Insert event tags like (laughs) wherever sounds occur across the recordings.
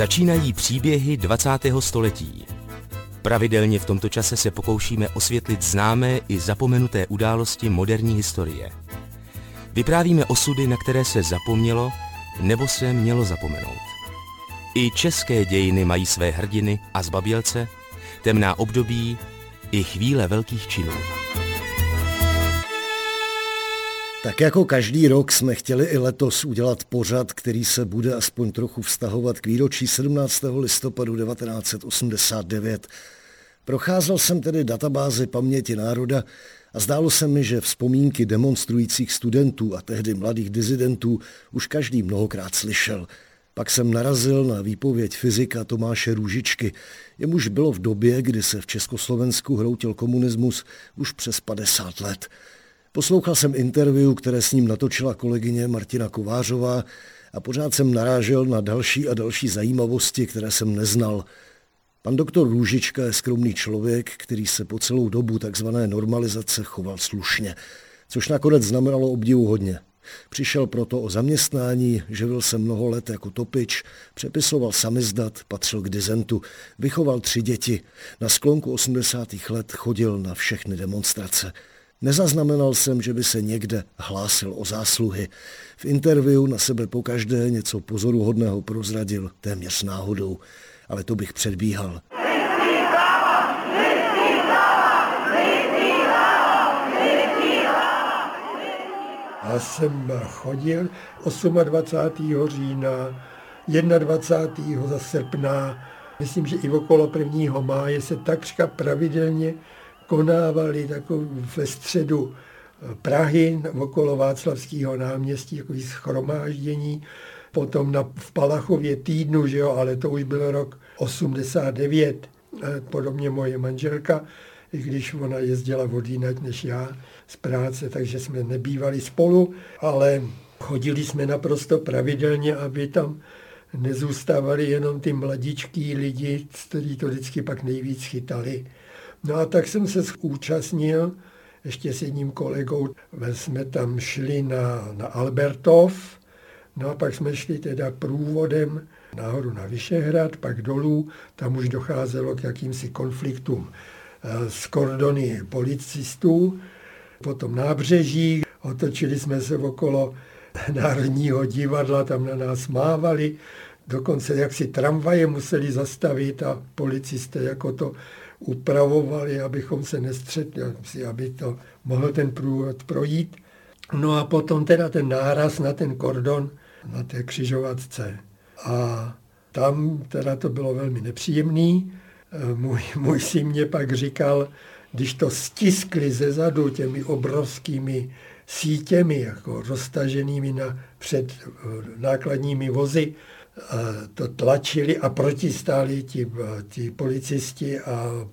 Začínají příběhy 20. století. Pravidelně v tomto čase se pokoušíme osvětlit známé i zapomenuté události moderní historie. Vyprávíme osudy, na které se zapomnělo nebo se mělo zapomenout. I české dějiny mají své hrdiny a zbabělce, temná období i chvíle velkých činů. Tak jako každý rok jsme chtěli i letos udělat pořad, který se bude aspoň trochu vztahovat k výročí 17. listopadu 1989. Procházel jsem tedy databázi paměti národa a zdálo se mi, že vzpomínky demonstrujících studentů a tehdy mladých dizidentů už každý mnohokrát slyšel. Pak jsem narazil na výpověď fyzika Tomáše Růžičky. Jemuž bylo v době, kdy se v Československu hroutil komunismus už přes 50 let. Poslouchal jsem interview, které s ním natočila kolegyně Martina Kovářová a pořád jsem narážel na další a další zajímavosti, které jsem neznal. Pan doktor Růžička je skromný člověk, který se po celou dobu takzvané normalizace choval slušně, což nakonec znamenalo obdivu hodně. Přišel proto o zaměstnání, živil se mnoho let jako topič, přepisoval samizdat, patřil k dizentu, vychoval tři děti. Na sklonku 80. let chodil na všechny demonstrace. Nezaznamenal jsem, že by se někde hlásil o zásluhy. V interview na sebe pokaždé něco pozoruhodného prozradil, téměř náhodou, ale to bych předbíhal. Já jsem chodil 28. října, 21. za srpna, myslím, že i okolo 1. máje se takřka pravidelně konávali takový ve středu Prahy okolo Václavského náměstí, takový schromáždění, potom na, v Palachově týdnu, že jo, ale to už byl rok 89, podobně moje manželka, i když ona jezdila vodínat než já z práce, takže jsme nebývali spolu, ale chodili jsme naprosto pravidelně, aby tam nezůstávali jenom ty mladičký lidi, kteří to vždycky pak nejvíc chytali. No a tak jsem se účastnil, ještě s jedním kolegou, jsme tam šli na, na Albertov, no a pak jsme šli teda průvodem nahoru na Vyšehrad, pak dolů, tam už docházelo k jakýmsi konfliktům eh, s kordony policistů, potom nábřeží, otočili jsme se okolo (laughs) Národního divadla, tam na nás mávali, dokonce jak si tramvaje museli zastavit a policisté jako to upravovali, abychom se nestřetli, aby to mohl ten průvod projít. No a potom teda ten náraz na ten kordon na té křižovatce. A tam teda to bylo velmi nepříjemný. Můj, můj syn mě pak říkal, když to stiskli ze zadu těmi obrovskými sítěmi, jako roztaženými na, před eh, nákladními vozy, to tlačili a protistáli ti, ti policisti a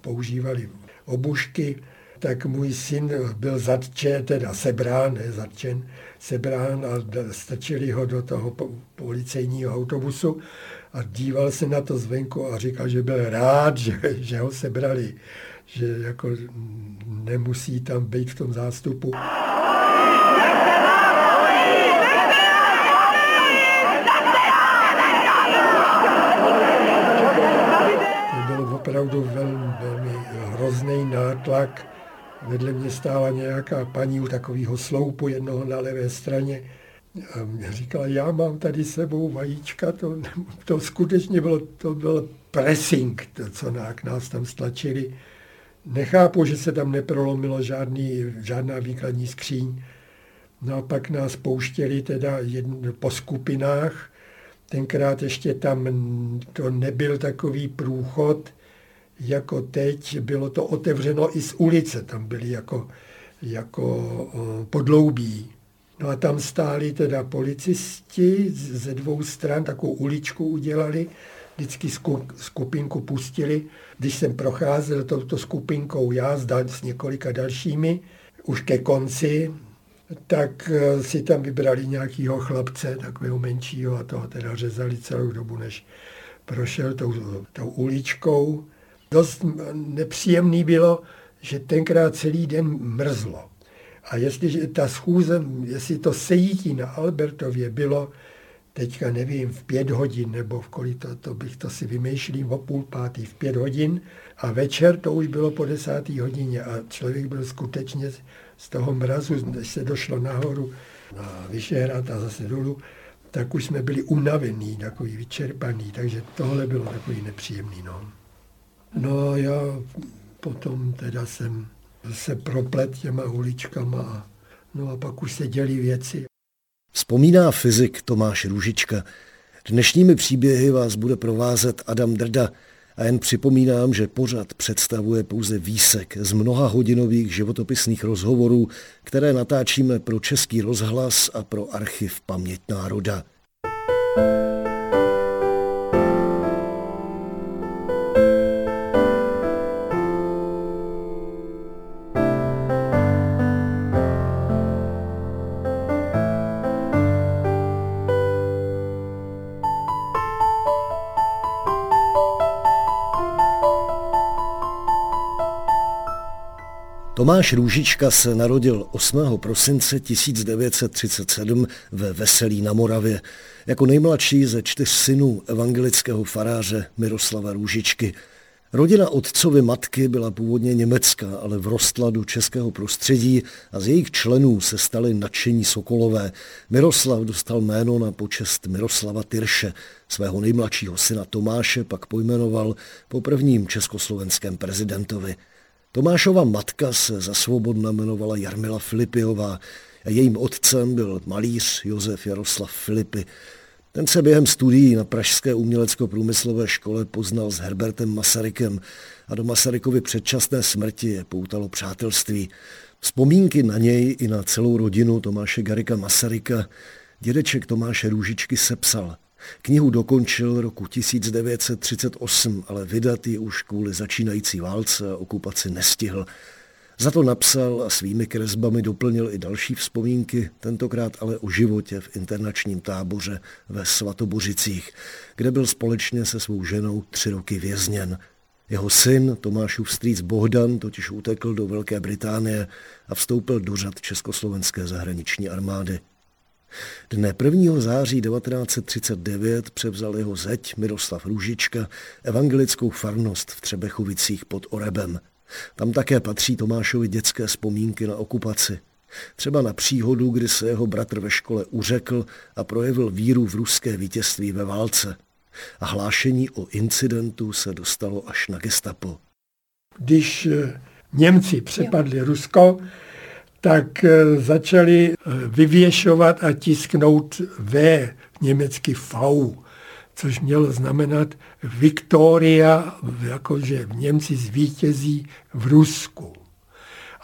používali obušky, tak můj syn byl zatčen, teda sebrán, ne zatčen, sebrán a stačili ho do toho policejního autobusu a díval se na to zvenku a říkal, že byl rád, že, že ho sebrali, že jako nemusí tam být v tom zástupu. Opravdu velmi, velmi hrozný nátlak. Vedle mě stála nějaká paní u takového sloupu jednoho na levé straně. A mě říkala, já mám tady sebou vajíčka, to, (laughs) to skutečně bylo, to byl pressing, to, co nás tam stlačili. Nechápu, že se tam neprolomilo žádný, žádná výkladní skříň. No a pak nás pouštěli teda jedn, po skupinách. Tenkrát ještě tam to nebyl takový průchod, jako teď, bylo to otevřeno i z ulice, tam byly jako, jako podloubí. No a tam stáli teda policisti ze dvou stran, takovou uličku udělali, vždycky skupinku pustili. Když jsem procházel touto skupinkou já s několika dalšími, už ke konci, tak eh, si tam vybrali nějakého chlapce, takového menšího a toho teda řezali celou dobu, než prošel tou, tou uličkou. Dost nepříjemný bylo, že tenkrát celý den mrzlo. A jestliže ta schůze, jestli to sejítí na Albertově bylo teďka nevím, v pět hodin nebo v kolik to, to bych to si vymýšlím o půl pátý, v pět hodin a večer to už bylo po desátý hodině a člověk byl skutečně z toho mrazu, než se došlo nahoru na Vyšehrad a zase dolů, tak už jsme byli unavení, takový vyčerpaný, takže tohle bylo takový nepříjemný. No, no já potom teda jsem se proplet těma uličkama no a pak už se dělí věci. Vzpomíná fyzik Tomáš Růžička. Dnešními příběhy vás bude provázet Adam Drda a jen připomínám, že pořad představuje pouze výsek z mnoha hodinových životopisných rozhovorů, které natáčíme pro Český rozhlas a pro archiv Paměť národa. Tomáš Růžička se narodil 8. prosince 1937 ve Veselí na Moravě jako nejmladší ze čtyř synů evangelického faráře Miroslava Růžičky. Rodina otcovy matky byla původně německá, ale vrostla do českého prostředí a z jejich členů se stali nadšení Sokolové. Miroslav dostal jméno na počest Miroslava Tyrše. Svého nejmladšího syna Tomáše pak pojmenoval po prvním československém prezidentovi. Tomášova matka se za svobodna jmenovala Jarmila Filipiová a jejím otcem byl malíř Josef Jaroslav Filipy. Ten se během studií na Pražské umělecko-průmyslové škole poznal s Herbertem Masarykem a do Masarykovy předčasné smrti je poutalo přátelství. Vzpomínky na něj i na celou rodinu Tomáše Garika Masaryka dědeček Tomáše Růžičky sepsal – Knihu dokončil roku 1938, ale vydat ji už kvůli začínající válce a okupaci nestihl. Za to napsal a svými kresbami doplnil i další vzpomínky, tentokrát ale o životě v internačním táboře ve Svatobořicích, kde byl společně se svou ženou tři roky vězněn. Jeho syn Tomášův strýc Bohdan totiž utekl do Velké Británie a vstoupil do řad Československé zahraniční armády. Dne 1. září 1939 převzal jeho zeď Miroslav Růžička evangelickou farnost v Třebechovicích pod Orebem. Tam také patří Tomášovi dětské vzpomínky na okupaci. Třeba na příhodu, kdy se jeho bratr ve škole uřekl a projevil víru v ruské vítězství ve válce. A hlášení o incidentu se dostalo až na gestapo. Když eh, Němci přepadli Rusko, tak eh, začali eh, vyvěšovat a tisknout V, německy V, což mělo znamenat Viktoria, jakože v Němci zvítězí v Rusku.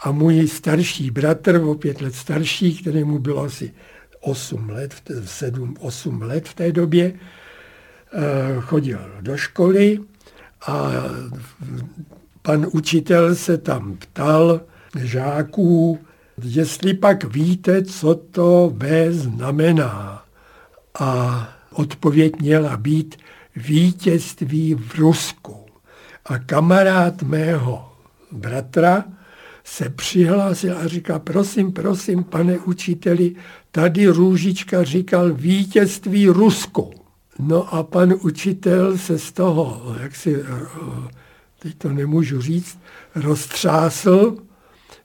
A můj starší bratr, o pět let starší, kterému bylo asi 8 let, 7, 8 let v té době, eh, chodil do školy a pan učitel se tam ptal žáků, jestli pak víte, co to B znamená. A odpověď měla být vítězství v Rusku. A kamarád mého bratra se přihlásil a říká, prosím, prosím, pane učiteli, tady Růžička říkal vítězství Rusku. No a pan učitel se z toho, jak si, teď to nemůžu říct, roztřásl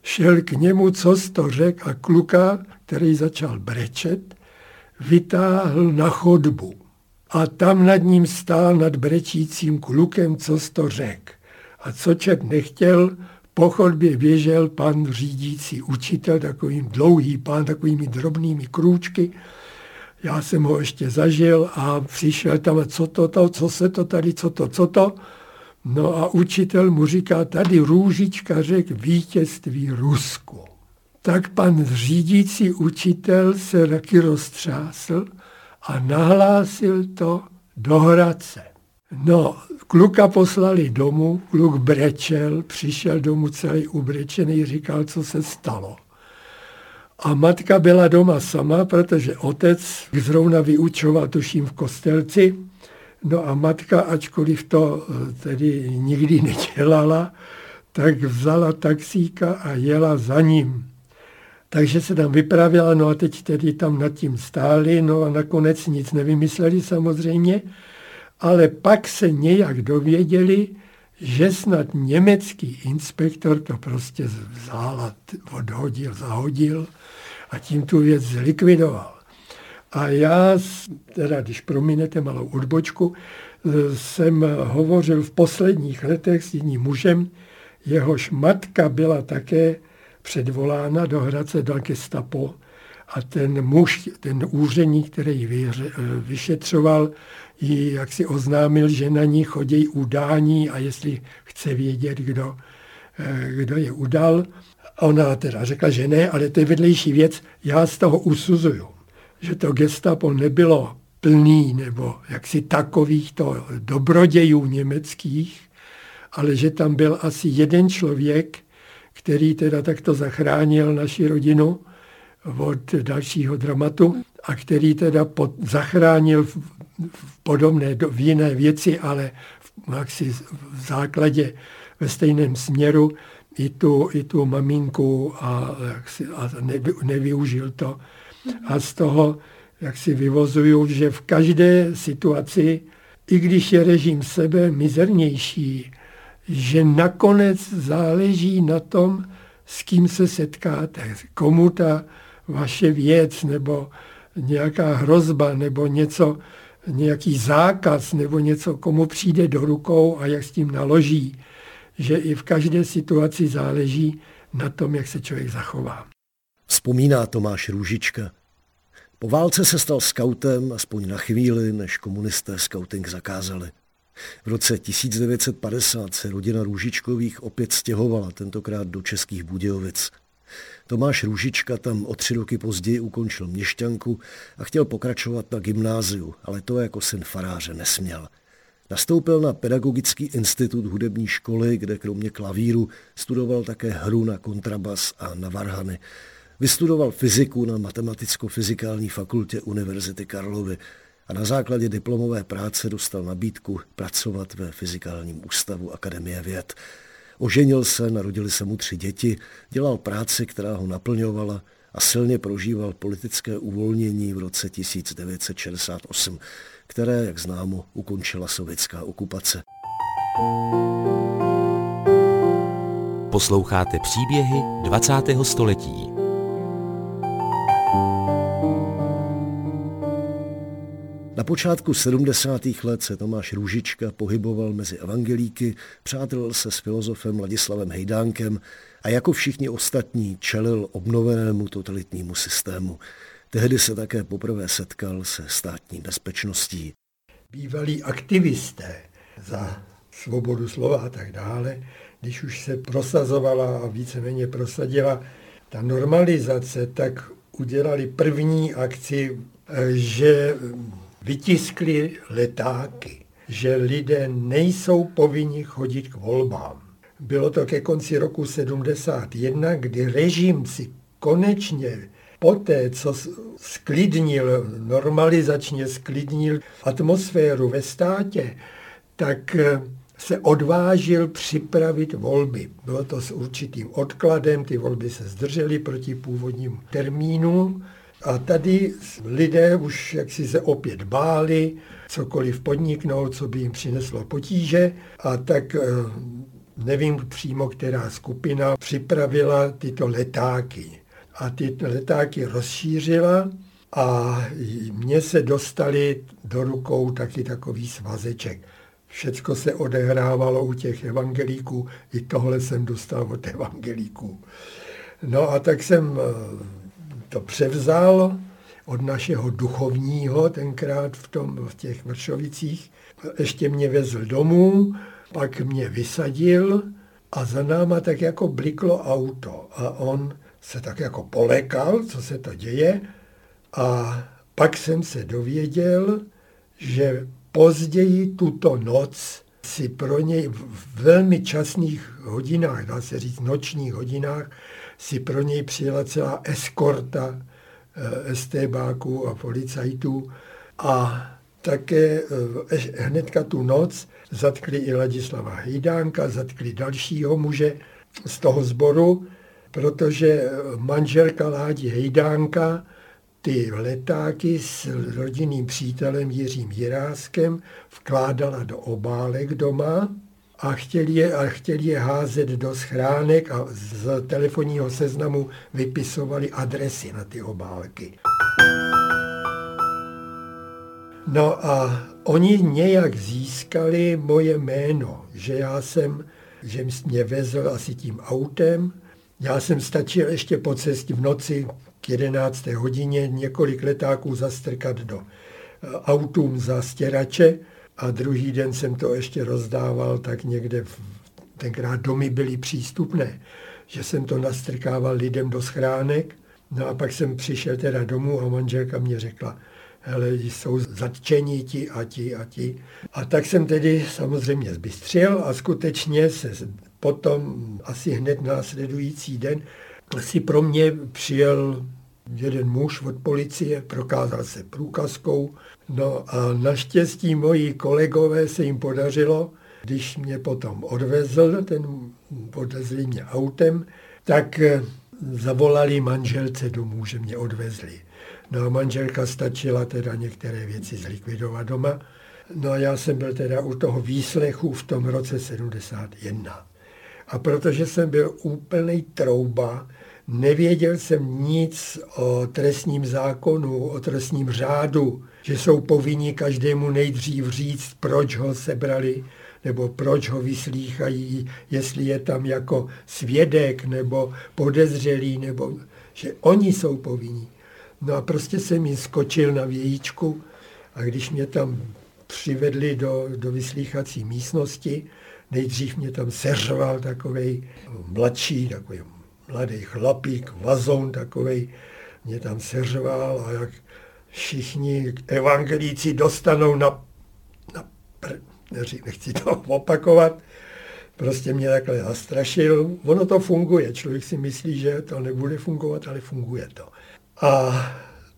šel k němu, co to řekl a kluka, který začal brečet, vytáhl na chodbu. A tam nad ním stál nad brečícím klukem, co to řekl. A co čet nechtěl, po chodbě běžel pan řídící učitel, takovým dlouhý pán, takovými drobnými krůčky. Já jsem ho ještě zažil a přišel tam, co to, to, co se to tady, co to, co to. No a učitel mu říká, tady Růžička řekl vítězství Rusku. Tak pan řídící učitel se taky roztřásl a nahlásil to do Hradce. No, kluka poslali domů, kluk brečel, přišel domů celý ubrečený, říkal, co se stalo. A matka byla doma sama, protože otec zrovna vyučoval, tuším, v kostelci, No a matka, ačkoliv to eh, tedy nikdy nedělala, tak vzala taxíka a jela za ním. Takže se tam vyprávěla, no a teď tedy tam nad tím stáli, no a nakonec nic nevymysleli samozřejmě, ale pak se nějak dověděli, že snad německý inspektor to prostě vzal odhodil, zahodil a tím tu věc zlikvidoval. A já, teda když prominete malou odbočku, jsem hovořil v posledních letech s jiným mužem, jehož matka byla také předvolána do Hradce do gestapo. A ten muž, ten úředník, který ji vyšetřoval, ji jak si oznámil, že na ní chodí udání a jestli chce vědět, kdo, eh, kdo je udal. Ona teda řekla, že ne, ale to je vedlejší věc, já z toho usuzuju, že to gestapo nebylo plný nebo jaksi takovýchto dobrodějů německých, ale že tam byl asi jeden člověk, který teda takto zachránil naši rodinu od dalšího dramatu a který teda pod, zachránil v, v podobné, v jiné věci, ale v, jaksi v základě ve stejném směru i tu, i tu maminku a, a nevy, nevyužil to. A z toho jak si vyvozuju, že v každé situaci, i když je režim sebe mizernější, že nakonec záleží na tom, s kým se setkáte, komu ta vaše věc nebo nějaká hrozba nebo něco, nějaký zákaz nebo něco, komu přijde do rukou a jak s tím naloží. Že i v každé situaci záleží na tom, jak se člověk zachová. Vzpomíná Tomáš Růžička. Po válce se stal skautem aspoň na chvíli, než komunisté skauting zakázali. V roce 1950 se rodina Růžičkových opět stěhovala, tentokrát do Českých Budějovic. Tomáš Růžička tam o tři roky později ukončil měšťanku a chtěl pokračovat na gymnáziu, ale to jako syn faráře nesměl. Nastoupil na Pedagogický institut hudební školy, kde kromě klavíru studoval také hru na kontrabas a na varhany. Vystudoval fyziku na Matematicko-fyzikální fakultě Univerzity Karlovy a na základě diplomové práce dostal nabídku pracovat ve Fyzikálním ústavu Akademie věd. Oženil se, narodili se mu tři děti, dělal práci, která ho naplňovala a silně prožíval politické uvolnění v roce 1968, které, jak známo, ukončila sovětská okupace. Posloucháte příběhy 20. století. Na počátku 70. let se Tomáš Růžička pohyboval mezi evangelíky, přátelil se s filozofem Ladislavem Hejdánkem a jako všichni ostatní čelil obnovenému totalitnímu systému. Tehdy se také poprvé setkal se státní bezpečností. Bývalí aktivisté za svobodu slova a tak dále, když už se prosazovala a víceméně prosadila ta normalizace, tak udělali první akci, že vytiskli letáky, že lidé nejsou povinni chodit k volbám. Bylo to ke konci roku 71, kdy režim si konečně poté, co sklidnil, normalizačně sklidnil atmosféru ve státě, tak eh, se odvážil připravit volby. Bylo to s určitým odkladem, ty volby se zdržely proti původním termínu, a tady lidé už jaksi se opět báli, cokoliv podniknout, co by jim přineslo potíže. A tak eh, nevím přímo, která skupina připravila tyto letáky. A ty letáky rozšířila a mně se dostali do rukou taky takový svazeček. Všecko se odehrávalo u těch evangelíků, i tohle jsem dostal od evangelíků. No a tak jsem eh, to převzal od našeho duchovního, tenkrát v, tom, v těch Vršovicích. Ještě mě vezl domů, pak mě vysadil a za náma tak jako bliklo auto. A on se tak jako polekal, co se to děje. A pak jsem se dověděl, že později tuto noc si pro něj v velmi časných hodinách, dá se říct nočních hodinách, si pro něj přijela celá eskorta eh, STBáků a policajtů. A také eh, hnedka tu noc zatkli i Ladislava Hejdánka, zatkli dalšího muže z toho sboru protože manželka Ládi Hejdánka ty letáky s rodinným přítelem Jiřím Jiráskem vkládala do obálek doma a chtěli je, a chtěli je házet do schránek a z telefonního seznamu vypisovali adresy na ty obálky. No a oni nějak získali moje jméno, že já jsem, že mě vezl asi tím autem. Já jsem stačil ještě po cestě v noci k 11. hodině několik letáků zastrkat do eh, autům za stěrače a druhý den jsem to ještě rozdával tak někde, v, tenkrát domy byly přístupné, že jsem to nastrkával lidem do schránek. No a pak jsem přišel teda domů a manželka mě řekla, hele, jsou zatčení ti a ti a ti. A tak jsem tedy samozřejmě zbystřil a skutečně se potom asi hned následující den si pro mě přijel jeden muž od policie, prokázal se průkazkou. No a naštěstí moji kolegové se jim podařilo, když mě potom odvezl, ten odvezli mě autem, tak zavolali manželce domů, že mě odvezli. No a manželka stačila teda některé věci zlikvidovat doma. No a já jsem byl teda u toho výslechu v tom roce 71. A protože jsem byl úplný trouba, nevěděl jsem nic o trestním zákonu, o trestním řádu, že jsou povinni každému nejdřív říct, proč ho sebrali, nebo proč ho vyslýchají, jestli je tam jako svědek nebo podezřelý, nebo že oni jsou povinni. No a prostě jsem jim skočil na vějíčku a když mě tam přivedli do, do vyslýchací místnosti, nejdřív mě tam seřval takový mladší, takový mladý chlapík, vazoun takový, mě tam seřval a jak všichni evangelíci dostanou na, na pr, nechci to (laughs) opakovat, prostě mě takhle zastrašil. Ono to funguje, člověk si myslí, že to nebude fungovat, ale funguje to. A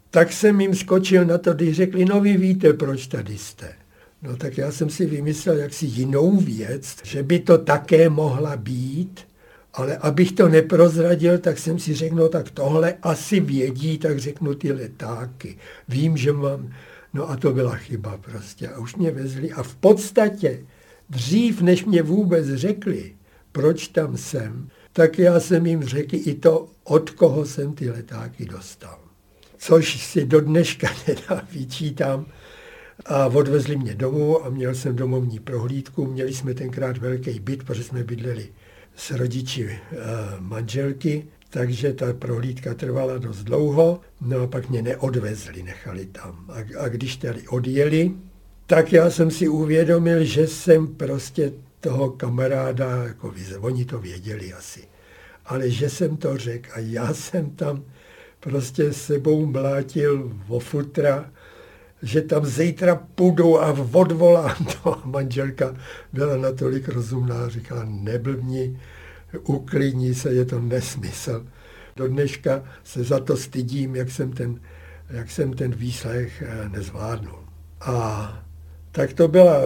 tak jsem jim skočil na to, když řekli, no vy víte, proč tady jste. No tak já jsem si vymyslel jaksi jinou věc, že by to také mohla být, ale abych to neprozradil, tak jsem si řekl, no tak tohle asi vědí, tak řeknu ty letáky. Vím, že mám... No a to byla chyba prostě. A už mě vezli. A v podstatě dřív, než mě vůbec řekli, proč tam jsem, tak já jsem jim řekl i to, od koho jsem ty letáky dostal. Což si do dneška (laughs) nedá vyčítám. A odvezli mě domů a měl jsem domovní prohlídku. Měli jsme tenkrát velký byt, protože jsme bydleli s rodiči e, manželky, takže ta prohlídka trvala dost dlouho. No a pak mě neodvezli, nechali tam. A, a když tady odjeli, tak já jsem si uvědomil, že jsem prostě toho kamaráda, jako oni to věděli asi, ale že jsem to řekl a já jsem tam prostě sebou mlátil vo futra, že tam zítra půjdu a odvolám (laughs) to. A manželka byla natolik rozumná, říkala, neblbni, uklidni se, je to nesmysl. Do dneška se za to stydím, jak jsem ten, jak jsem ten výslech eh, nezvládnul. A tak to byla...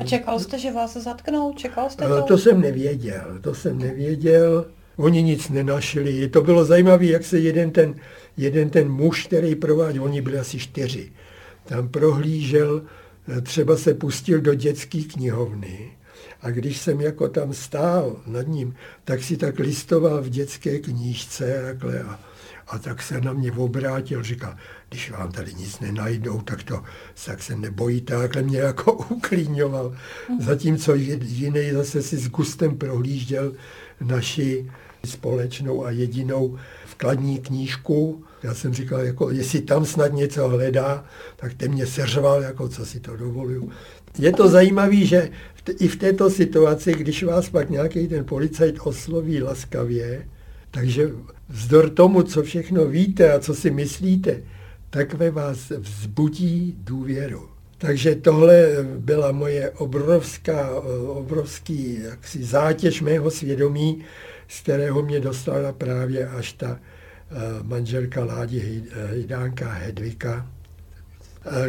A čekal jste, že vás zatknou? Čekal jste to? To jsem nevěděl, to jsem nevěděl. Oni nic nenašli. To bylo zajímavé, jak se jeden ten, jeden ten muž, který prováděl, oni byli asi čtyři, tam prohlížel, třeba se pustil do dětské knihovny a když jsem jako tam stál nad ním, tak si tak listoval v dětské knížce takhle a, a tak se na mě obrátil, říkal, když vám tady nic nenajdou, tak to tak se nebojíte, takhle mě jako (laughs) uklíňoval. Zatímco jiný zase si s gustem prohlížděl naši společnou a jedinou vkladní knížku. Já jsem říkal, jako, jestli tam snad něco hledá, tak ten mě seřval, jako co si to dovoluju. Je to zajímavé, že i v této situaci, když vás pak nějaký ten policajt osloví laskavě, takže vzdor tomu, co všechno víte a co si myslíte, tak ve vás vzbudí důvěru. Takže tohle byla moje obrovská, obrovský jaksi zátěž mého svědomí, z kterého mě dostala právě až ta manželka Ládi Hejdánka Hedvika.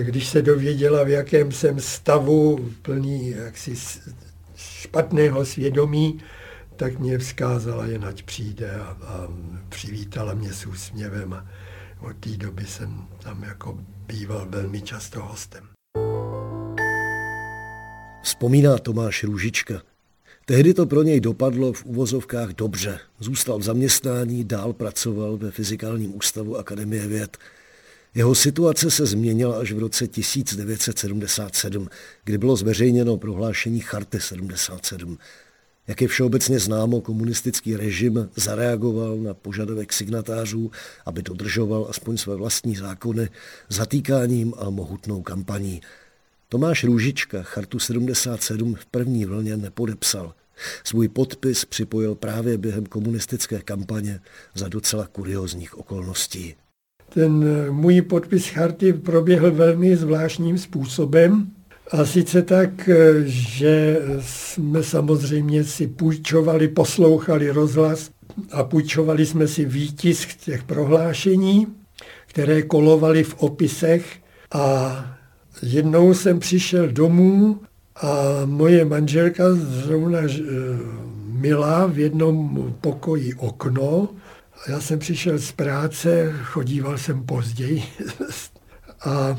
Když se dověděla, v jakém jsem stavu plný jaksi špatného svědomí, tak mě vzkázala, jen ať přijde a, a přivítala mě s úsměvem a od té doby jsem tam jako býval velmi často hostem. Vzpomíná Tomáš Růžička. Tehdy to pro něj dopadlo v uvozovkách dobře. Zůstal v zaměstnání, dál pracoval ve Fyzikálním ústavu Akademie věd. Jeho situace se změnila až v roce 1977, kdy bylo zveřejněno prohlášení Charty 77. Jak je všeobecně známo, komunistický režim zareagoval na požadavek signatářů, aby dodržoval aspoň své vlastní zákony zatýkáním a mohutnou kampaní. Tomáš Růžička Chartu 77 v první vlně nepodepsal. Svůj podpis připojil právě během komunistické kampaně za docela kuriozních okolností. Ten můj podpis charty proběhl velmi zvláštním způsobem. A sice tak, že jsme samozřejmě si půjčovali, poslouchali rozhlas a půjčovali jsme si výtisk těch prohlášení, které kolovaly v opisech a jednou jsem přišel domů a moje manželka zrovna eh, milá v jednom pokoji okno. Já jsem přišel z práce, chodíval jsem později (laughs) a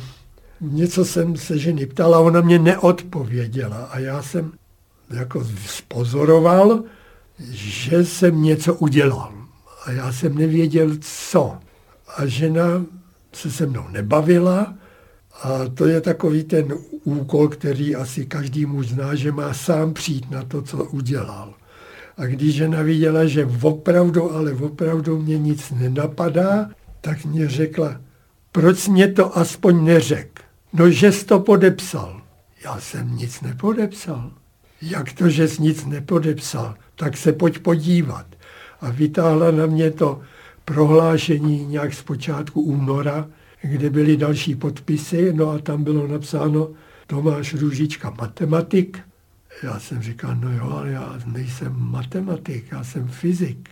něco jsem se ženy ptala, ona mě neodpověděla a já jsem jako spozoroval, že jsem něco udělal a já jsem nevěděl co. A žena se se mnou nebavila a to je takový ten úkol, který asi každý muž zná, že má sám přijít na to, co udělal. A když žena viděla, že opravdu, ale opravdu mě nic nenapadá, tak mě řekla, proč mě to aspoň neřek? No, že jsi to podepsal. Já jsem nic nepodepsal. Jak to, že jsi nic nepodepsal? Tak se pojď podívat. A vytáhla na mě to prohlášení nějak z počátku února, kde byly další podpisy, no a tam bylo napsáno Tomáš Růžička matematik. Já jsem říkal, no jo, ale já nejsem matematik, já jsem fyzik.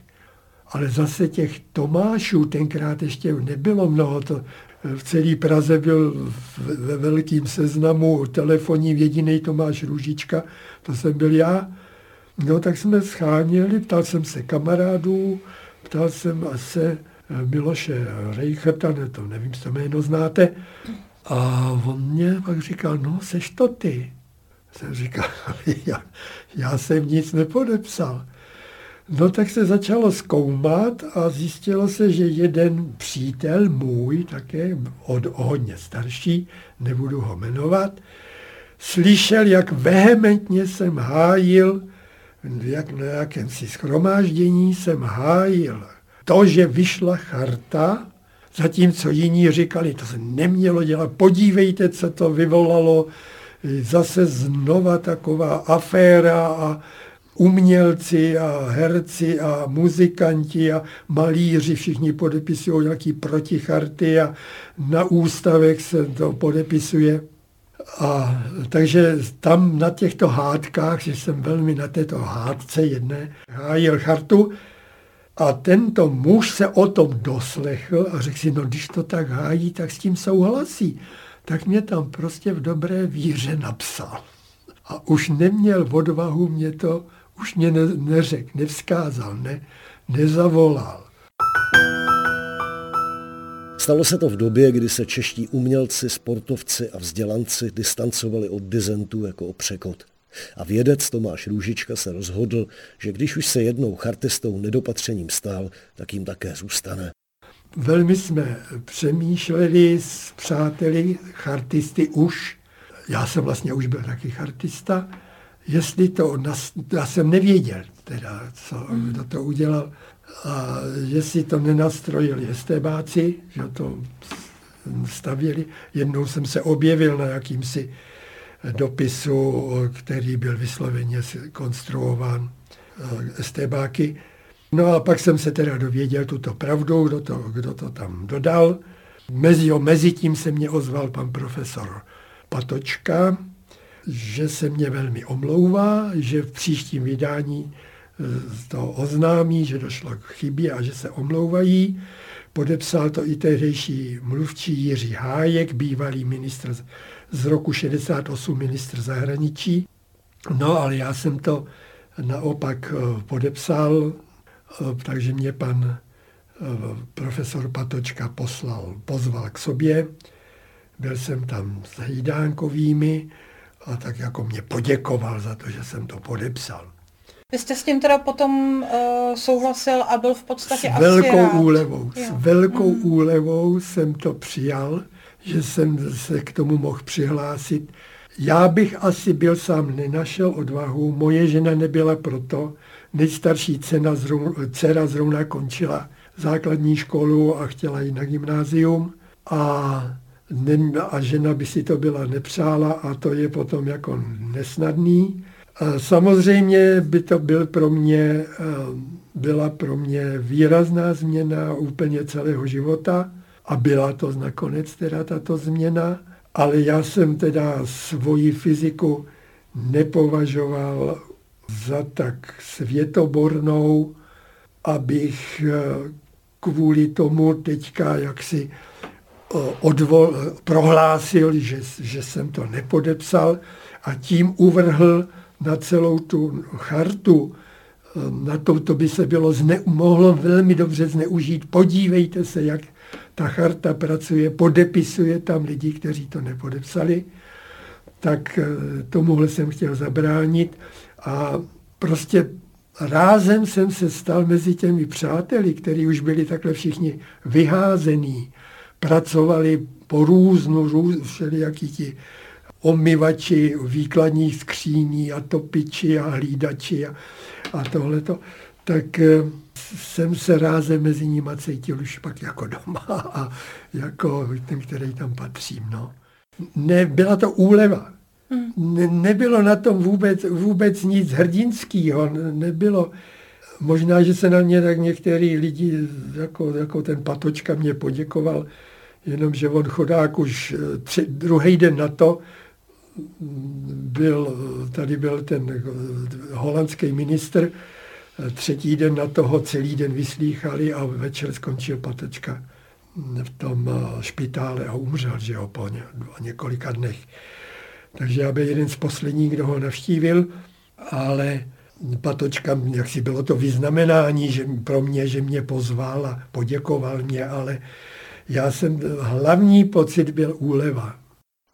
Ale zase těch Tomášů tenkrát ještě nebylo mnoho. To v celé Praze byl ve velkým seznamu telefonní jediný Tomáš Růžička, to jsem byl já. No tak jsme scháněli, ptal jsem se kamarádů, ptal jsem se Miloše Reicherta, ne, to nevím, jestli jméno znáte, a on mě pak říkal, no, seš to ty. Jsem říkal, já, já jsem nic nepodepsal. No tak se začalo zkoumat a zjistilo se, že jeden přítel můj, také od hodně starší, nebudu ho jmenovat, slyšel, jak vehementně jsem hájil, jak na jakémsi schromáždění jsem hájil to, že vyšla charta, zatímco jiní říkali, to se nemělo dělat, podívejte, co to vyvolalo, zase znova taková aféra a umělci a herci a muzikanti a malíři všichni podepisují nějaký proticharty a na ústavech se to podepisuje. A takže tam na těchto hádkách, že jsem velmi na této hádce jedné hájil chartu, a tento muž se o tom doslechl a řekl si, no když to tak hájí, tak s tím souhlasí. Tak mě tam prostě v dobré víře napsal. A už neměl odvahu mě to, už mě ne, neřekl, nevzkázal, ne, nezavolal. Stalo se to v době, kdy se čeští umělci, sportovci a vzdělanci distancovali od dizentů jako o překot. A vědec Tomáš Růžička se rozhodl, že když už se jednou chartistou nedopatřením stal, tak jim také zůstane. Velmi jsme přemýšleli s přáteli chartisty už, já jsem vlastně už byl taky chartista, jestli to, nas, já jsem nevěděl teda, co, hmm. kdo to udělal, a jestli to nenastrojili estébáci, že to stavěli. Jednou jsem se objevil na jakýmsi dopisu, který byl vysloveně konstruován eh, estébáky. No a pak jsem se teda dověděl tuto pravdu, kdo to, kdo to tam dodal. Mezi, mezi tím se mě ozval pan profesor Patočka, že se mě velmi omlouvá, že v příštím vydání eh, to oznámí, že došlo k chybě a že se omlouvají. Podepsal to i tehdejší mluvčí Jiří Hájek, bývalý ministr z roku 68 ministr zahraničí. No ale já jsem to naopak eh, podepsal, eh, takže mě pan profesor Patočka poslal, pozval k sobě. Byl jsem tam s Jídánkovými a tak jako mě poděkoval za to, že jsem to podepsal. Vy jste s tím teda potom uh, souhlasil a byl v podstatě s velkou rád. úlevou. Jo. S velkou mm. úlevou jsem to přijal, že jsem se k tomu mohl přihlásit. Já bych asi byl sám nenašel odvahu, moje žena nebyla proto, nejstarší cena zrou, dcera zrovna končila základní školu a chtěla jít na gymnázium a, ne, a žena by si to byla nepřála a to je potom jako nesnadný. Samozřejmě by to byl pro mě, eh, byla pro mě výrazná změna úplně celého života a byla to nakonec teda tato změna, ale já jsem teda svoji fyziku nepovažoval za tak světobornou, abych eh, kvůli tomu teďka jaksi eh, odvol, prohlásil, že, že jsem to nepodepsal a tím uvrhl na celou tu chartu, na to, to by se bylo zne, mohlo velmi dobře zneužít. Podívejte se, jak ta charta pracuje, podepisuje tam lidi, kteří to nepodepsali. Tak eh, tomuhle jsem chtěl zabránit a prostě rázem jsem se stal mezi těmi přáteli, kteří už byli takhle všichni vyházení, pracovali po různu, růz, všelijaký ti omyvači výkladních skříní a topiči a hlídači a, a tohleto, tak eh, jsem se rázem mezi nimi cítil už pak jako doma a jako ten, který tam patřím. No. Ne, byla to úleva. Hmm. Ne, nebylo na tom vůbec, vůbec nic hrdinského. Nebylo, možná, že se na mě tak některý lidi, jako, jako ten Patočka mě poděkoval, jenomže on chodák už eh, tři, druhý den na to byl, tady byl ten holandský ministr, třetí den na toho celý den vyslýchali a večer skončil Patečka v tom špitále a umřel, že jo, po několika dnech. Takže já byl jeden z posledních, kdo ho navštívil, ale Patočka, jak si bylo to vyznamenání že pro mě, že mě pozval a poděkoval mě, ale já jsem, hlavní pocit byl úleva.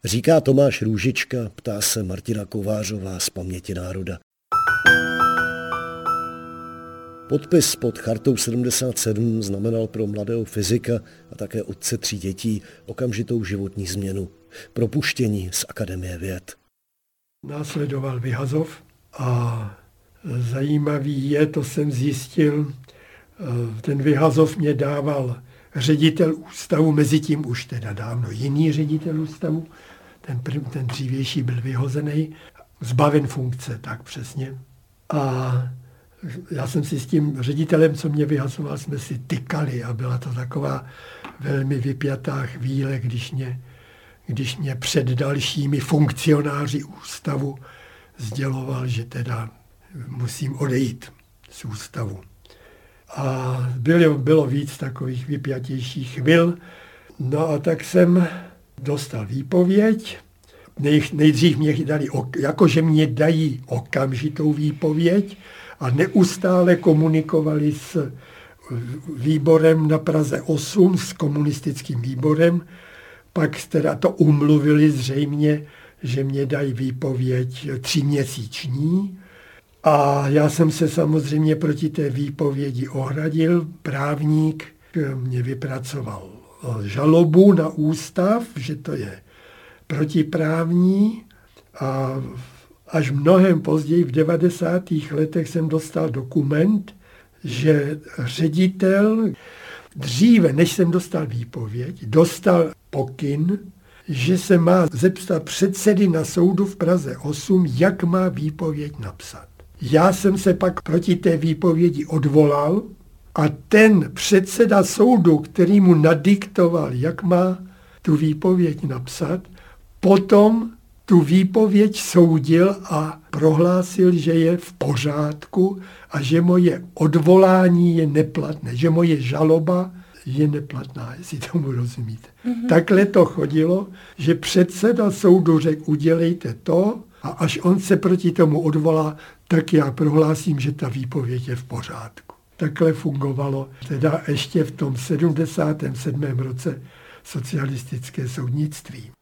Říká Tomáš Růžička, ptá se Martina Kovářová z Paměti národa. Podpis pod chartou 77 znamenal pro mladého fyzika a také otce tří dětí okamžitou životní změnu, propuštění z Akademie věd. Následoval vyhazov a zajímavý je, to jsem zjistil, ten vyhazov mě dával ředitel ústavu, mezi tím už teda dávno jiný ředitel ústavu, ten, ten dřívější byl vyhozený, zbaven funkce, tak přesně. A já jsem si s tím ředitelem, co mě vyhasoval, jsme si tykali a byla to taková velmi vypjatá chvíle, když mě, když mě před dalšími funkcionáři ústavu sděloval, že teda musím odejít z ústavu. A bylo, bylo víc takových vypjatějších chvil. No a tak jsem dostal výpověď. Nejdřív mě dali, jakože mě dají okamžitou výpověď a neustále komunikovali s výborem na Praze 8, s komunistickým výborem. Pak teda to umluvili zřejmě, že mě dají výpověď tříměsíční. A já jsem se samozřejmě proti té výpovědi ohradil. Právník mě vypracoval žalobu na ústav, že to je protiprávní a až mnohem později v 90. letech jsem dostal dokument, že ředitel dříve, než jsem dostal výpověď, dostal pokyn, že se má zeptat předsedy na soudu v Praze 8, jak má výpověď napsat. Já jsem se pak proti té výpovědi odvolal a ten předseda soudu, který mu nadiktoval, jak má tu výpověď napsat, potom tu výpověď soudil a prohlásil, že je v pořádku a že moje odvolání je neplatné, že moje žaloba je neplatná, jestli tomu rozumíte. Mm-hmm. Takhle to chodilo, že předseda soudu řekl, udělejte to A až on se proti tomu odvolá, tak já prohlásím, že ta výpověď je v pořádku. Takhle fungovalo teda ještě v tom 77. roce socialistické soudnictví.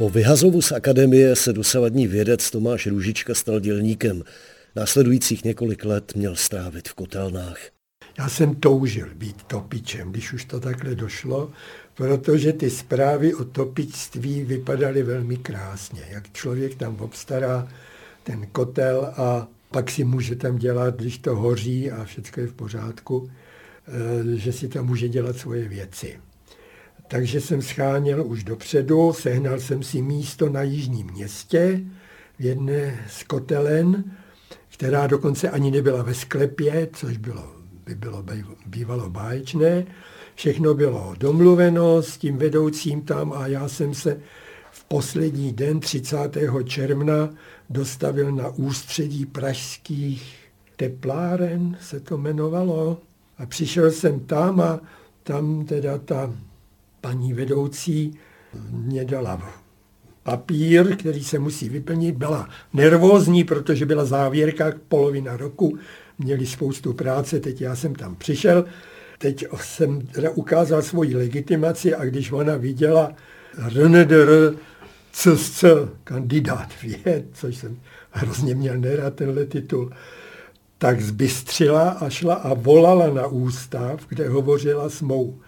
Po vyhazovu z akademie se dosavadní vědec Tomáš Růžička stal dělníkem. Následujících několik let měl strávit v kotelnách. Já jsem toužil být topičem, když už to takhle došlo, protože ty zprávy o topičství vypadaly velmi krásně. Jak člověk tam obstará ten kotel a pak si může tam dělat, když to hoří a všechno je v pořádku, eh, že si tam může dělat svoje věci. Takže jsem scháněl už dopředu, sehnal jsem si místo na jižním městě v jedné z kotelen, která dokonce ani nebyla ve sklepě, což bylo, by bylo bývalo báječné. Všechno bylo domluveno s tím vedoucím tam a já jsem se v poslední den 30. června dostavil na ústředí pražských tepláren, se to jmenovalo. A přišel jsem tam a tam teda ta paní vedoucí mě dala papír, který se musí vyplnit. Byla nervózní, protože byla závěrka polovina roku, měli spoustu práce, teď já jsem tam přišel, teď jsem teda ukázal svoji legitimaci a když ona viděla RNDR CSC, kandidát věd, což jsem hrozně měl nerad tenhle titul, tak zbystřila a šla a volala na ústav, kde hovořila s mou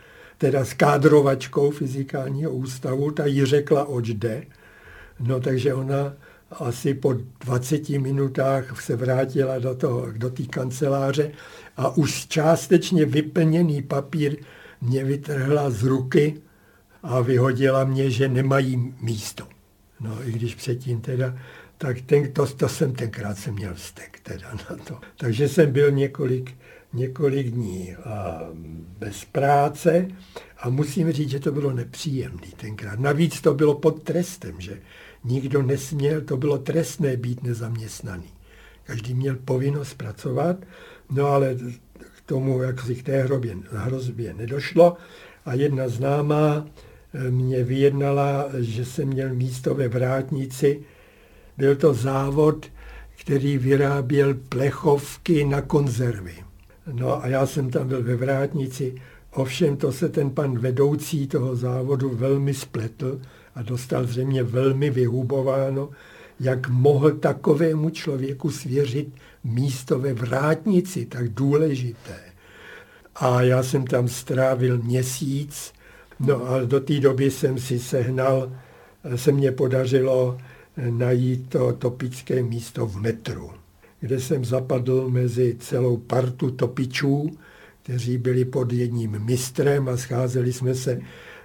teda s kádrovačkou fyzikálního ústavu, ta jí řekla, oč jde. No takže ona asi po 20 minutách se vrátila do, toho, do té kanceláře a už částečně vyplněný papír mě vytrhla z ruky a vyhodila mě, že nemají místo. No i když předtím teda, tak ten, to, to jsem tenkrát jsem měl vztek teda na to. Takže jsem byl několik několik dní bez práce a musím říct, že to bylo nepříjemné tenkrát. Navíc to bylo pod trestem, že nikdo nesměl, to bylo trestné být nezaměstnaný. Každý měl povinnost pracovat, no ale k tomu, jak si k té hrobě, hrozbě nedošlo a jedna známá eh, mě vyjednala, že jsem měl místo ve vrátnici. Byl to závod, který vyráběl plechovky na konzervy. No a já jsem tam byl ve vrátnici, ovšem to se ten pan vedoucí toho závodu velmi spletl a dostal zřejmě velmi vyhubováno, jak mohl takovému člověku svěřit místo ve vrátnici, tak důležité. A já jsem tam strávil měsíc, no a do té doby jsem si sehnal, se mně podařilo najít to topické místo v metru kde jsem zapadl mezi celou partu topičů, kteří byli pod jedním mistrem a scházeli jsme se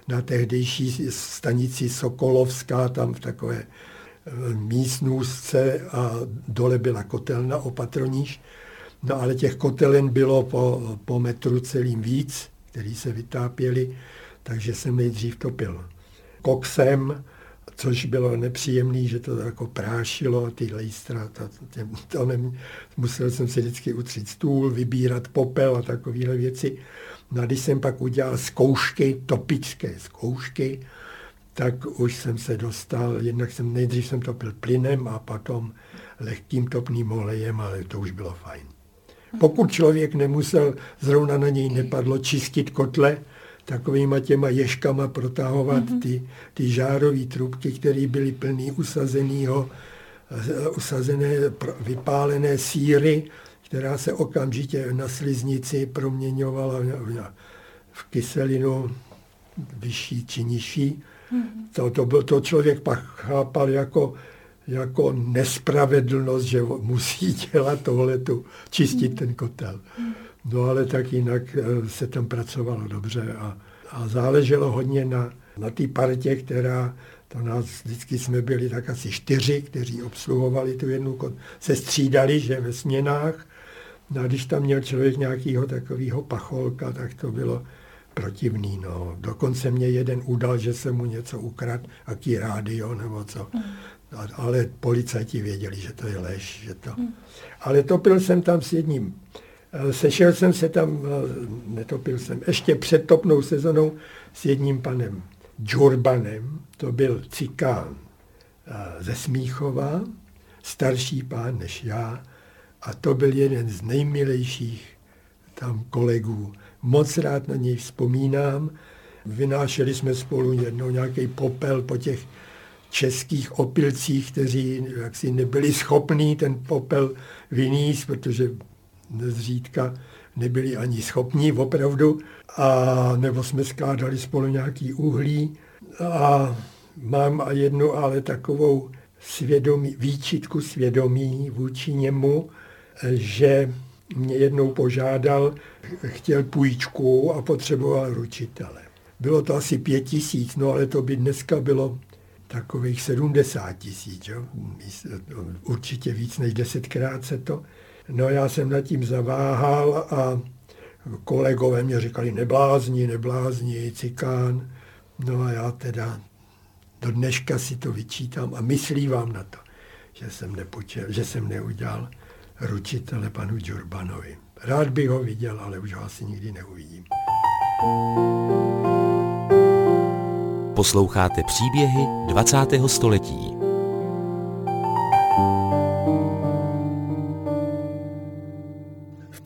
na tehdejší stanici Sokolovská, tam v takové eh, místnůzce a dole byla kotelna opatroníž. No ale těch kotelen bylo po, po metru celým víc, který se vytápěli, takže jsem nejdřív topil koksem, což bylo nepříjemné, že to jako prášilo ty lejstra. To, to, to ne, musel jsem si vždycky utřít stůl, vybírat popel a takovéhle věci. No a když jsem pak udělal zkoušky, topičské zkoušky, tak už jsem se dostal, jednak jsem nejdřív jsem topil plynem a potom lehkým topným olejem, ale to už bylo fajn. Pokud člověk nemusel, zrovna na něj nepadlo čistit kotle, takovýma těma ješkama protahovat mm-hmm. ty, ty žárové trubky, které byly plný usazenýho, eh, usazené, vypálené síry, která se okamžitě na sliznici proměňovala v kyselinu vyšší či nižší. Mm-hmm. To, to, byl, to člověk pak chápal jako, jako nespravedlnost, že musí dělat tohletu, čistit mm-hmm. ten kotel. Mm-hmm. No ale tak jinak eh, se tam pracovalo dobře a, a záleželo hodně na, na té partě, která, to nás vždycky jsme byli tak asi čtyři, kteří obsluhovali tu jednu, se střídali, že ve směnách. No a když tam měl člověk nějakého takového pacholka, tak to bylo protivný. No. Dokonce mě jeden udal, že se mu něco ukrad, aký rádio nebo co. Mm. Ale policajti věděli, že to je lež. Že to... Mm. Ale topil jsem tam s jedním Sešel jsem se tam, netopil jsem, ještě před topnou sezonou s jedním panem Džurbanem, to byl cikán ze Smíchova, starší pán než já, a to byl jeden z nejmilejších tam kolegů. Moc rád na něj vzpomínám. Vynášeli jsme spolu jednou nějaký popel po těch českých opilcích, kteří jaksi nebyli schopní ten popel vyníst, protože nezřídka nebyli ani schopní opravdu, a nebo jsme skládali spolu nějaký uhlí. A mám a jednu ale takovou svědomí, výčitku svědomí vůči němu, že mě jednou požádal, chtěl půjčku a potřeboval ručitele. Bylo to asi pět tisíc, no ale to by dneska bylo takových 70 tisíc, určitě víc než desetkrát se to. No já jsem nad tím zaváhal a kolegové mě říkali neblázni, neblázni, cikán. No a já teda do dneška si to vyčítám a myslí vám na to, že jsem, nepočel, že jsem neudělal ručitele panu Džurbanovi. Rád bych ho viděl, ale už ho asi nikdy neuvidím. Posloucháte příběhy 20. století.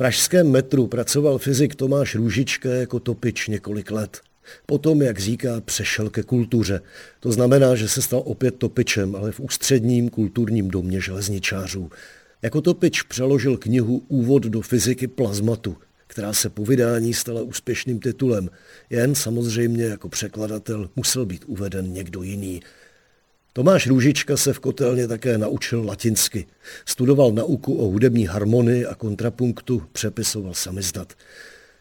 Pražském metru pracoval fyzik Tomáš Růžička jako topič několik let. Potom, jak říká, přešel ke kultuře. To znamená, že se stal opět topičem, ale v ústředním kulturním domě železničářů. Jako topič přeložil knihu Úvod do fyziky plazmatu, která se po vydání stala úspěšným titulem. Jen samozřejmě jako překladatel musel být uveden někdo jiný. Tomáš Růžička se v kotelně také naučil latinsky. Studoval nauku o hudební harmonii a kontrapunktu, přepisoval samizdat.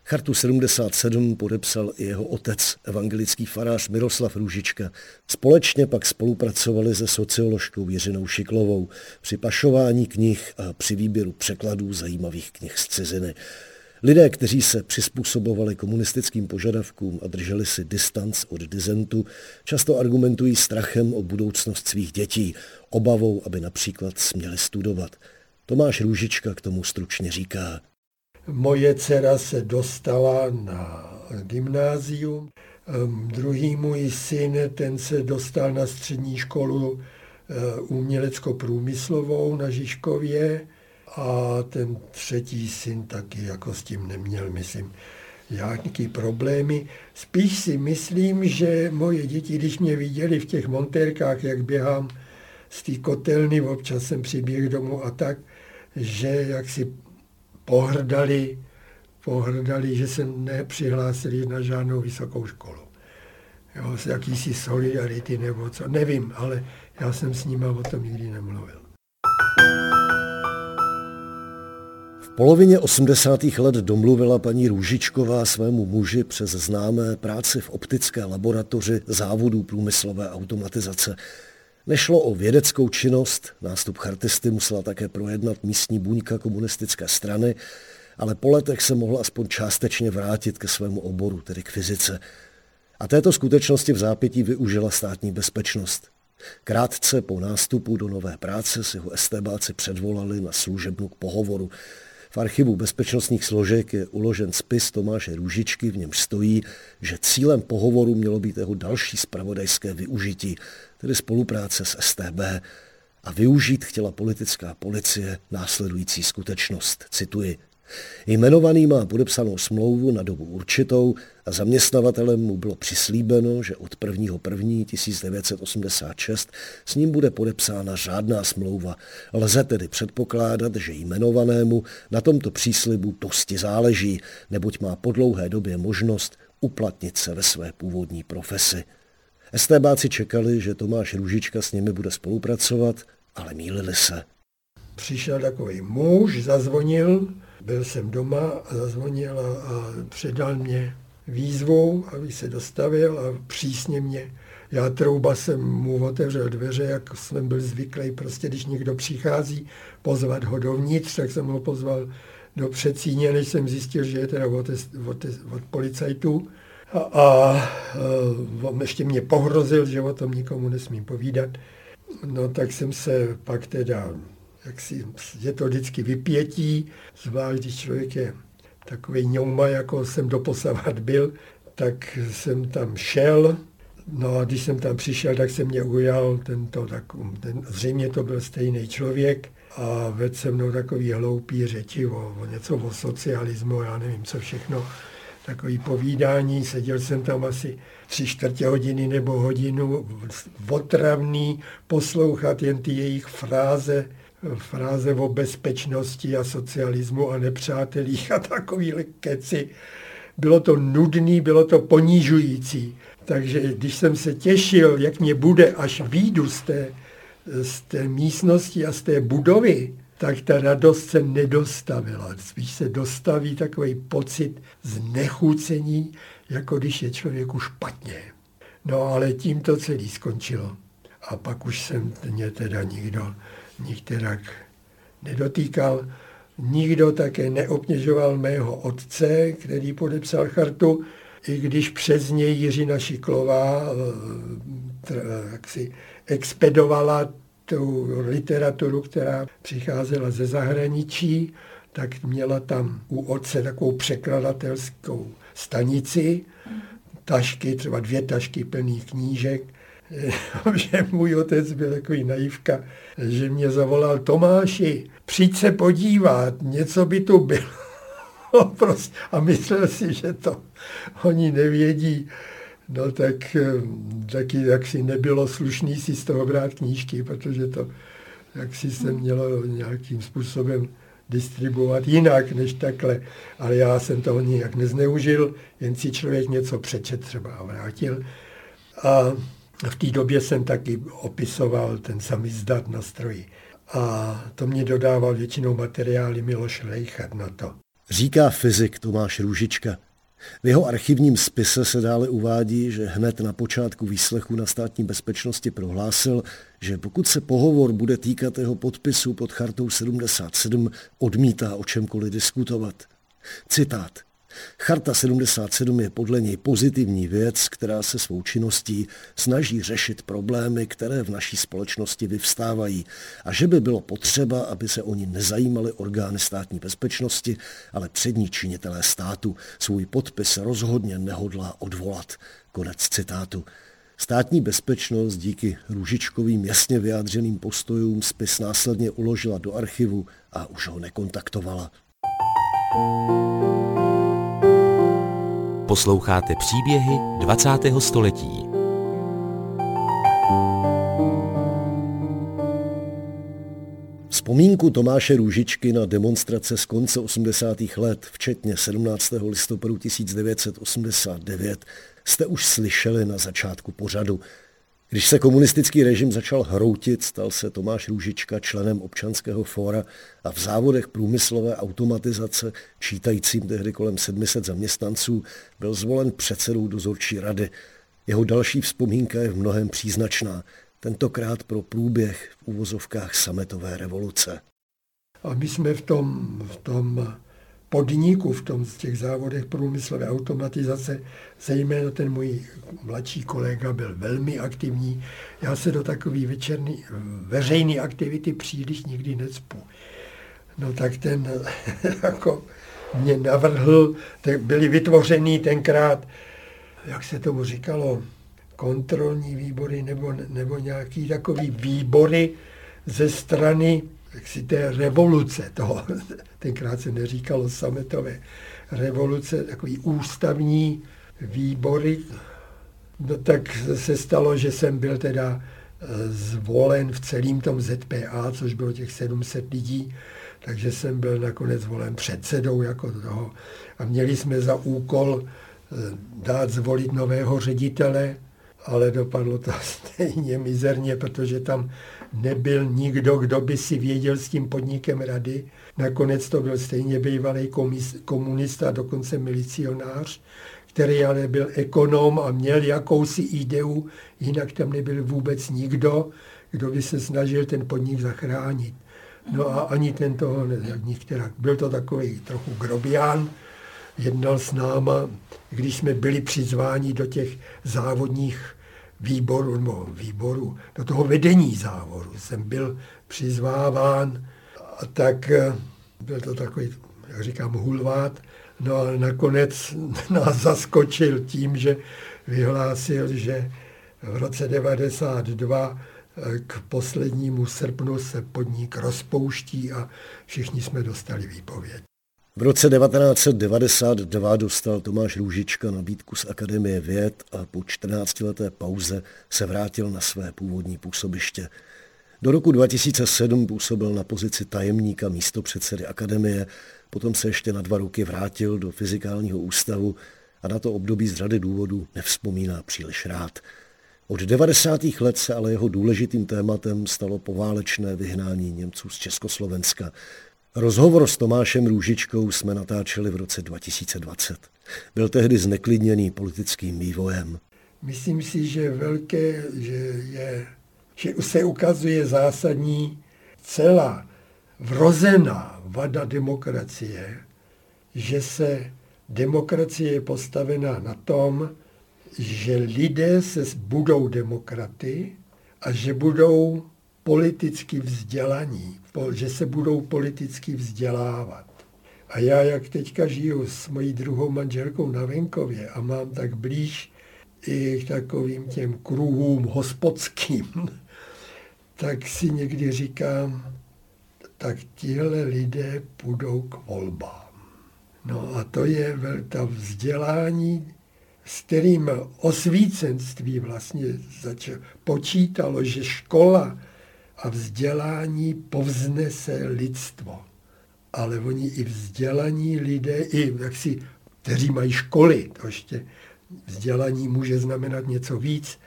Chartu 77 podepsal i jeho otec, evangelický farář Miroslav Růžička. Společně pak spolupracovali se socioložkou Jiřinou Šiklovou při pašování knih a při výběru překladů zajímavých knih z ciziny. Lidé, kteří se přizpůsobovali komunistickým požadavkům a drželi si distanc od dizentu, často argumentují strachem o budoucnost svých dětí, obavou, aby například směli studovat. Tomáš Růžička k tomu stručně říká. Moje dcera se dostala na gymnázium, druhý můj syn, ten se dostal na střední školu eh, umělecko-průmyslovou na Žižkově a ten třetí syn taky jako s tím neměl, myslím, nějaký problémy. Spíš si myslím, že moje děti, když mě viděli v těch montérkách, jak běhám z té kotelny, občas jsem přiběh domů a tak, že jak si pohrdali, pohrdali, že se nepřihlásili na žádnou vysokou školu. Jo, z jakýsi solidarity nebo co, nevím, ale já jsem s nima o tom nikdy nemluvil. V polovině 80. let domluvila paní Růžičková svému muži přes známé práci v optické laboratoři závodů průmyslové automatizace. Nešlo o vědeckou činnost, nástup chartisty musela také projednat místní buňka komunistické strany, ale po letech se mohla aspoň částečně vrátit ke svému oboru, tedy k fyzice. A této skutečnosti v zápětí využila státní bezpečnost. Krátce po nástupu do nové práce si ho estébáci předvolali na služebnu k pohovoru. V archivu bezpečnostních složek je uložen spis Tomáše Růžičky, v němž stojí, že cílem pohovoru mělo být jeho další spravodajské využití, tedy spolupráce s STB. A využít chtěla politická policie následující skutečnost. Cituji. Jmenovaný má podepsanou smlouvu na dobu určitou a zaměstnavatelem mu bylo přislíbeno, že od 1.1.1986 s ním bude podepsána řádná smlouva. Lze tedy předpokládat, že jmenovanému na tomto příslibu dosti záleží, neboť má po dlouhé době možnost uplatnit se ve své původní profesi. Estébáci čekali, že Tomáš Růžička s nimi bude spolupracovat, ale mýlili se. Přišel takový muž, zazvonil, byl jsem doma a zazvonil a, a předal mě výzvu, aby se dostavil a přísně mě. Já trouba jsem mu otevřel dveře, jak jsem byl zvyklý, prostě když někdo přichází, pozvat ho dovnitř, tak jsem ho pozval do předsíně, než jsem zjistil, že je teda od, od, od policajtů. A, a, a on ještě mě pohrozil, že o tom nikomu nesmím povídat. No tak jsem se pak teda jak si, je to vždycky vypětí, zvlášť když člověk je takový ňouma, jako jsem doposavat byl, tak jsem tam šel, No a když jsem tam přišel, tak se mě ujal tento, tak, ten, zřejmě to byl stejný člověk a vedl se mnou takový hloupý řeči o, o něco o socialismu, já nevím co všechno, takový povídání, seděl jsem tam asi tři čtvrtě hodiny nebo hodinu, otravný, poslouchat jen ty jejich fráze, fráze o bezpečnosti a socialismu a nepřátelích a takový keci. Bylo to nudný, bylo to ponížující. Takže když jsem se těšil, jak mě bude, až výjdu z té, z té místnosti a z té budovy, tak ta radost se nedostavila. Spíš se dostaví takový pocit znechucení, jako když je člověku špatně. No ale tím to celý skončilo. A pak už jsem mě teda nikdo nikterak nedotýkal. Nikdo také neobtěžoval mého otce, který podepsal chartu, i když přes něj Jiřina Šiklová eh, jaksi expedovala tu literaturu, která přicházela ze zahraničí, tak měla tam u otce takovou překladatelskou stanici, tašky, třeba dvě tašky plných knížek, (laughs) že můj otec byl takový naivka, že mě zavolal Tomáši, přijď se podívat, něco by tu bylo. (laughs) prostě, a myslel si, že to oni nevědí. No tak taky jaksi nebylo slušný si z toho brát knížky, protože to jaksi se mělo nějakým způsobem distribuovat jinak než takhle. Ale já jsem toho nijak nezneužil, jen si člověk něco přečet třeba a vrátil. A v té době jsem taky opisoval ten samizdat na stroji. A to mě dodával většinou materiály Miloš Rejchat na to. Říká fyzik Tomáš Růžička. V jeho archivním spise se dále uvádí, že hned na počátku výslechu na státní bezpečnosti prohlásil, že pokud se pohovor bude týkat jeho podpisu pod chartou 77, odmítá o čemkoliv diskutovat. Citát. Charta 77 je podle něj pozitivní věc, která se svou činností snaží řešit problémy, které v naší společnosti vyvstávají a že by bylo potřeba, aby se oni nezajímali orgány státní bezpečnosti, ale přední činitelé státu svůj podpis rozhodně nehodlá odvolat. Konec citátu. Státní bezpečnost díky Růžičkovým jasně vyjádřeným postojům spis následně uložila do archivu a už ho nekontaktovala. thank you Posloucháte příběhy 20. století. Vzpomínku Tomáše Růžičky na demonstrace z konce 80. let, včetně 17. listopadu 1989, jste už slyšeli na začátku pořadu. Když se komunistický režim začal hroutit, stal se Tomáš Růžička členem občanského fóra a v závodech průmyslové automatizace, čítajícím tehdy kolem 700 zaměstnanců, byl zvolen předsedou dozorčí rady. Jeho další vzpomínka je v mnohem příznačná, tentokrát pro průběh v úvozovkách sametové revoluce. A my jsme v tom, v tom podniku v tom, z těch závodech průmyslové automatizace, zejména ten můj mladší kolega byl velmi aktivní. Já se do takové večerní veřejné aktivity příliš nikdy necpu. No tak ten (laughs) jako mě navrhl, tak byly vytvořeny tenkrát, jak se tomu říkalo, kontrolní výbory nebo, nebo nějaký takový výbory ze strany jaksi té revoluce, toho, (laughs) tenkrát se neříkalo sametové revoluce, takový ústavní výbory, no tak se stalo, že jsem byl teda eh, zvolen v celém tom ZPA, což bylo těch 700 lidí, takže jsem byl nakonec zvolen předsedou jako toho. A měli jsme za úkol eh, dát zvolit nového ředitele, ale dopadlo to (laughs) stejně mizerně, protože tam nebyl nikdo, kdo by si věděl s tím podnikem rady. Nakonec to byl stejně bývalý komunista, dokonce milicionář, který ale byl ekonom a měl jakousi ideu, jinak tam nebyl vůbec nikdo, kdo by se snažil ten podnik zachránit. No a ani ten toho, některá, byl to takový trochu grobián, jednal s náma, když jsme byli přizváni do těch závodních výboru, nebo výboru, do toho vedení závoru jsem byl přizváván a tak eh, byl to takový, jak říkám, hulvát, no ale nakonec (laughs) nás zaskočil tím, že vyhlásil, že v roce 92 eh, k poslednímu srpnu se podnik rozpouští a všichni jsme dostali výpověď. V roce 1992 dostal Tomáš Růžička nabídku z Akademie věd a po 14-leté pauze se vrátil na své původní působiště. Do roku 2007 působil na pozici tajemníka místopředsedy akademie, potom se ještě na dva roky vrátil do fyzikálního ústavu a na to období z řady důvodů nevzpomíná příliš rád. Od 90. let se ale jeho důležitým tématem stalo poválečné vyhnání Němců z Československa. Rozhovor s Tomášem Růžičkou jsme natáčeli v roce 2020. Byl tehdy zneklidněný politickým vývojem. Myslím si, že velké, že, je, že se ukazuje zásadní celá vrozená vada demokracie, že se demokracie je postavená na tom, že lidé se budou demokraty a že budou politicky vzdělaní, že se budou politicky vzdělávat. A já, jak teďka žiju s mojí druhou manželkou na venkově a mám tak blíž i k takovým těm kruhům hospodským, (laughs) tak si někdy říkám, tak tihle lidé půjdou k volbám. No a to je ta vzdělání, s kterým osvícenství vlastně začal, počítalo, že škola a vzdělání povznese lidstvo. Ale oni i vzdělaní lidé, i jaksi, kteří mají školy, to ještě vzdělaní může znamenat něco víc,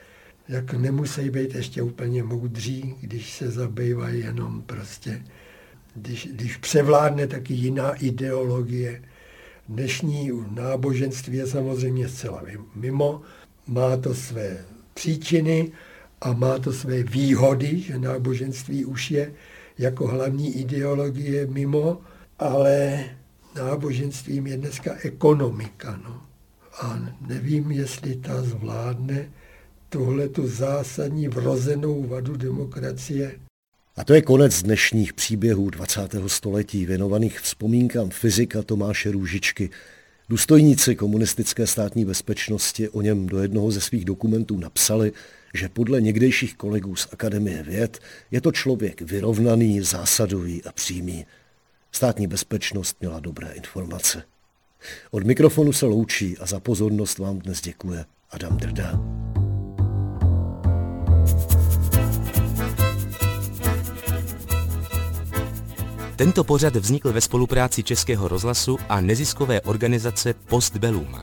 jak nemusí být ještě úplně moudří, když se zabývají jenom prostě, když, když převládne taky jiná ideologie. Dnešní náboženství je samozřejmě zcela mimo, má to své příčiny, a má to své výhody, že náboženství už je jako hlavní ideologie mimo, ale náboženstvím je dneska ekonomika. No. A nevím, jestli ta zvládne tuhle tu zásadní vrozenou vadu demokracie. A to je konec dnešních příběhů 20. století věnovaných vzpomínkám fyzika Tomáše Růžičky. Důstojníci komunistické státní bezpečnosti o něm do jednoho ze svých dokumentů napsali, že podle někdejších kolegů z Akademie věd je to člověk vyrovnaný, zásadový a přímý. Státní bezpečnost měla dobré informace. Od mikrofonu se loučí a za pozornost vám dnes děkuje Adam Drda. Tento pořad vznikl ve spolupráci Českého rozhlasu a neziskové organizace Postbellum.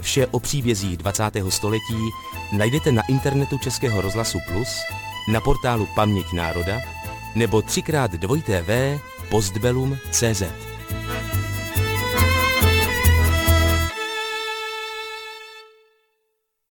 Vše o příbězích 20. století najdete na internetu Českého rozhlasu Plus, na portálu Paměť národa nebo třikrát dvojité v postbellum.cz.